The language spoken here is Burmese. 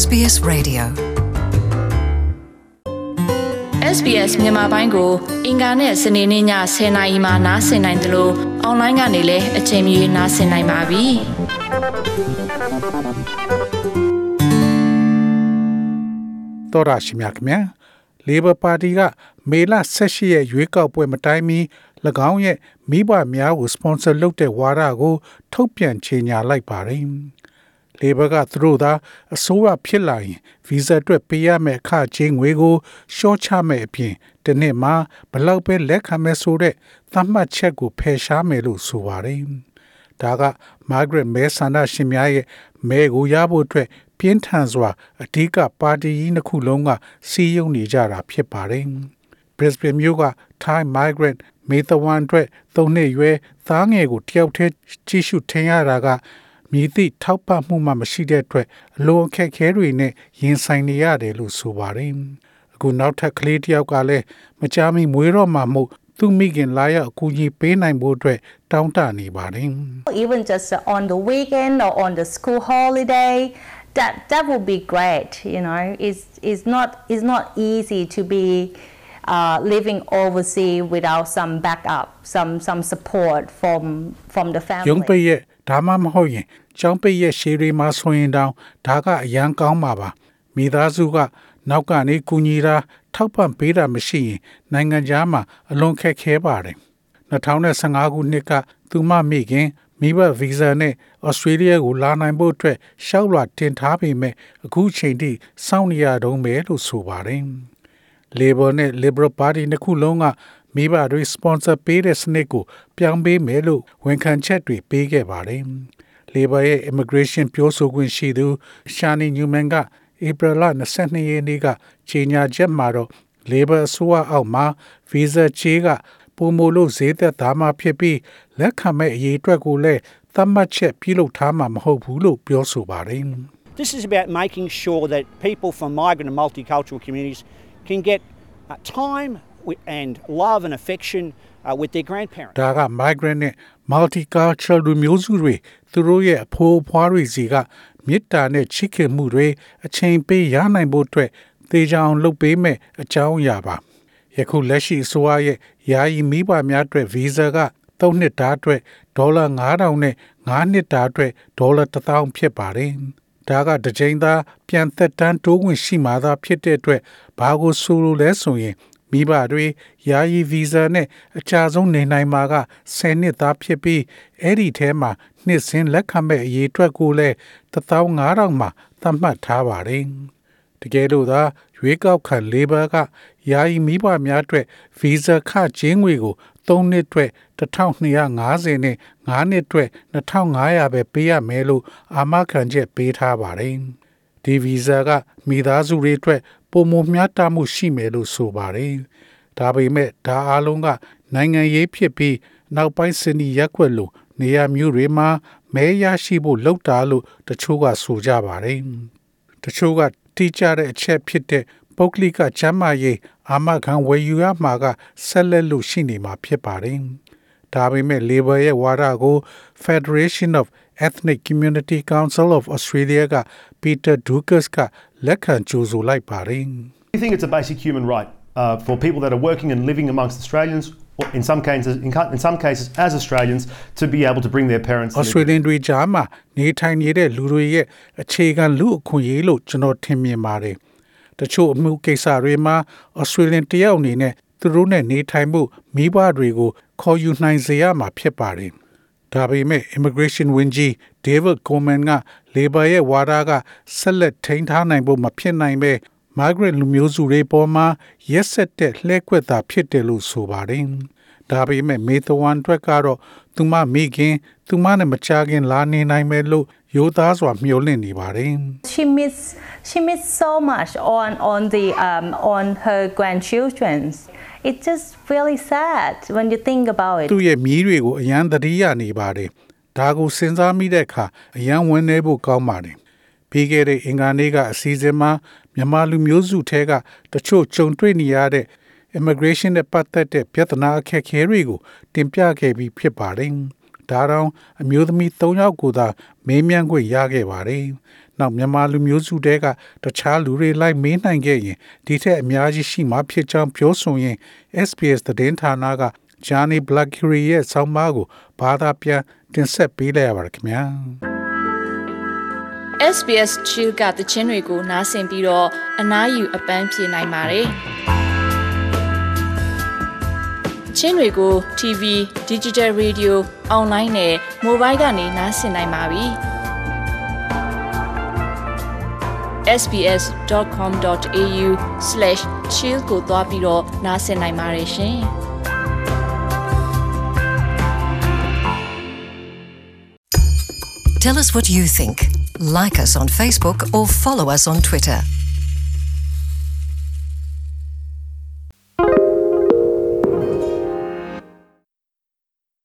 SBS Radio SBS မြန်မာပိုင်းကို အင်ကာနဲ့စနေနေ့ည10:00နာရီမှနားဆင်နိုင်တယ်လို့အွန်လိုင်းကနေလည်းအချိန်မီနားဆင်နိုင်ပါပြီ။တော်ရရှိမြခင်ဗျာ။ Labor Party ကမေလ18ရက်ရွေးကောက်ပွဲမတိုင်မီ၎င်းရဲ့မိဘများကိုစပွန်ဆာလုပ်တဲ့ဝါဒကို ထုတ်ပြန်ကြေညာလိုက်ပါတယ်။ Labor ကသူတို့သာအစိုးရဖြစ်လာရင်ဗီဇာအတွက်ပေးရမယ့်အခကြေးငွေကိုရှော့ချမယ့်အပြင်ဒီနှစ်မှာဘလောက်ပဲလက်ခံမဲ့ဆိုတဲ့သတ်မှတ်ချက်ကိုဖယ်ရှားမယ်လို့ဆိုပါတယ်။ဒါက Margaret မဲဆန္ဒရှင်များရဲ့မဲကိုရဖို့အတွက်ပြင်းထန်စွာအဓိကပါတီကြီးနှစ်ခုလုံးကစီးရုံနေကြတာဖြစ်ပါတယ်။ Brisbane မြို့က Thai Migrant မေတဝန်အတွက်သုံးနှစ်ရွယ်သားငယ်ကိုတယောက်တည်းကြည့်ရှုထင်ရတာက မြည်သည့်ထောက်ပံ့မှုမှမရှိတဲ့အတွက်အလွန်အခက်အခဲတွေနဲ့ရင်ဆိုင်နေရတယ်လို့ဆိုပါတယ်။အခုနောက်ထပ်ကလေးတယောက်ကလည်းမကြာမီမွေးတော့မှမို့သူမိခင်လာရောက်အကူအညီပေးနိုင်ဖို့အတွက်တောင်းတနေပါတယ်။ even just on the weekend or on the school holiday that that would be great you know it's it's not it's not easy to be uh, living overseas without some backup some some support from from the family ရုံးပိတ်ရဲ့ဒါမှမဟုတ်ရင်ကျောင်းပိတ်ရဲ့ရှေးတွေမှာဆိုရင်တောင်ဒါကအရန်ကောင်းပါပါမိသားစုကနောက်ကနေကူညီတာထောက်ပံ့ပေးတာမရှိရင်နိုင်ငံခြားမှာအလွန်ခက်ခဲပါတယ်2015ခုနှစ်ကသူမမိခင်မိဘဗီဇာနဲ့ဩစတြေးလျကိုလာနိုင်ဖို့အတွက်ရှောက်လွှာတင်ထားပေမဲ့အခုချိန်ထိစောင့်နေရတုန်းပဲလို့ဆိုပါတယ်။ Labor နဲ့ Liberal Party နှစ်ခုလုံးကမိဘတွေစပွန်ဆာပေးတဲ့စနစ်ကိုပြောင်းပေးမယ်လို့ဝန်ခံချက်တွေပေးခဲ့ပါတယ်။ Labor ရဲ့ immigration ပြောဆိုခွင့်ရှိသူ Shani Newman ကဧပြီလ22ရက်နေ့ကကြေညာချက်မှာတော့ Labor အစိုးရအောက်မှာ visa ချေးကပုံမလို့ဈေးသက်သားမှဖြစ်ပြီးလက်ခံမဲ့အရေးအတွက်ကိုလည်းသတ်မှတ်ချက်ပြုလုပ်ထားမှာမဟုတ်ဘူးလို့ပြောဆိုပါတယ် This is about making sure that people from migrant and multicultural communities can get uh, time and love and affection uh, with their grandparents. ဒါက migrant နဲ့ multicultural လူမျိုးစုတွေသူတို့ရဲ့အဖိုးအဖွားတွေစီကမေတ္တာနဲ့ချစ်ခင်မှုတွေအချိန်ပေးရနိုင်ဖို့အတွက်သေချာအောင်လုပ်ပေးမယ်အကြောင်းအရာပါယခုလက်ရှိအစိုးရရဲ့ယာယီမိဘများအတွက်ဗီဇာက3နှစ်တာအတွက်ဒေါ်လာ9000နဲ့9နှစ်တာအတွက်ဒေါ်လာ1000ဖြစ်ပါတယ် ဒါကတစ်ချိန်သားပြန်သက်တမ်းတိုးဝင်ရှိမှသာဖြစ်တဲ့အတွက်ဘာကိုဆိုလိုလဲဆိုရင်မိဘတွေယာယီဗီဇာနဲ့အချာဆုံးနေနိုင်မှာက10နှစ်သားဖြစ်ပြီးအဲ့ဒီထဲမှာနှစ်စဉ်လက်ခံမဲ့အရေးအတွက်ကိုလည်း15000မှာသတ်မှတ်ထားပါတယ်။တကယ်လို့သာရွေးကောက်ခံ Labor က ယာယီမိဘများအတွက်ဗီဇာခကျင်းငွေကို3နှစ်အတွက်1250နဲ့9နှစ်အတွက်2500ပဲပေးရမယ်လို့အာမခံချက်ပေးထားပါတယ်။ဒီဗီဇာကမိသားစုတွေအတွက်ပုံမမျှတမှုရှိမယ်လို့ဆိုပါတယ်။ဒါပေမဲ့ဒါအားလုံးကနိုင်ငံရေးဖြစ်ပြီးနောက်ပိုင်းစနီရက်ွက်လို့နေရာမျိုးတွေမှာမဲရရှိဖို့လှုပ်တာလို့တချို့ကဆိုကြပါတယ်။တချို့ကတိကျတဲ့အချက်ဖြစ်တဲ့ ပုဂ္ဂလိကချမ်းမာရေးအာမခံဝယ်ယူရမှာကဆက်လက်လို့ရှိနေမှာဖြစ်ပါတယ်။ဒါပေမဲ့ Labor ရဲ့ဝါဒကို Federation of Ethnic Community Council of Australia က Peter Dukas ကလက်ခံကြိုဆိုလိုက်ပါတယ်။ We think it's a basic human right uh, for people that are working and living amongst Australians or in some cases in, in some cases as Australians to be able to bring their parents Australian တွေကြားမှာနေထိုင်နေတဲ့လူတွေရဲ့အခြေခံလူအခွင့်အရေးလို့ကျွန်တော်ထင်မြင်ပါတယ်။ တချို့အမှုကိစ္စတွေမှာ Australian တယောက်အနေနဲ့သူတို့နဲ့နေထိုင်မှုမိဘတွေကိုခေါ်ယူနိုင်စေရမှာဖြစ်ပါတယ်။ဒါပေမဲ့ immigration ဝန်ကြီး David Coleman က Labor ရဲ့ဝါဒကဆက်လက်ထိန်းထားနိုင်ဖို့မဖြစ်နိုင်ပဲ migrant လူမျိုးစုတွေပေါ်မှာရက်ဆက်တဲ့လှည့်ကွက်တာဖြစ်တယ်လို့ဆိုပါတယ်။ ဒါပေမဲ့မေသဝန်အတွက်ကတော့သူမမိခင်သူမနဲ့မချခင်လာနေနိုင်မယ်လို့ရိုးသားစွာမျှော်လင့်နေပါတယ် she miss she miss so much on on the um on her grandchildren it's just really sad when you think about it သူ့ရဲ့မြီးတွေကိုအရန်တတိယနေပါတယ်ဒါကိုစဉ်းစားမိတဲ့အခါအရန်ဝင်နေဖို့ကောင်းပါတယ်ပြီးခဲ့တဲ့အင်္ဂါနေ့ကအစည်းအဝေးမှာမြန်မာလူမျိုးစုထဲကတချို့ကြုံတွေ့နေရတဲ့ immigration နဲ့ပတ်သက်တဲ့ပြဿနာအခက်အခဲတွေကို တင်ပြခဲ့ပြီးဖြစ်ပါတယ်။ဒါတောင်အမျိုးသမီး၃ယောက်ကိုသာမေးမြန်းခွင့်ရခဲ့ပါတယ်နောက်မြန်မာလူမျိုးစုတဲကတခြားလူတွေလိုက်မေးနိုင်ခဲ့ရင်ဒီထက်အများကြီးရှိမှဖြစ်ကြောင်းပြောဆိုရင် SBS သတင်းဌာနက Johnny Blackberry ရဲ့ဆောင်းပါးကိုဘာသာပြန်တင်ဆက်ပေးလိုက်ရပါတယ်ခင်ဗျာ SBS Chill ကတခြင်းတွေကိုနားဆင်ပြီးတော့အနားယူအပန်းဖြေနိုင်ပါတယ်။ ချင်းတွေကို TV, Digital Radio, Online နဲ့ Mobile ကနေနားဆင်နိုင်ပါပြီ။ sbs.com.au/chill ကိုသွားပြီးတော့နားဆင်နိုင်ပါတယ်ရှင်။ Tell us what you think. Like us on Facebook or follow us on Twitter.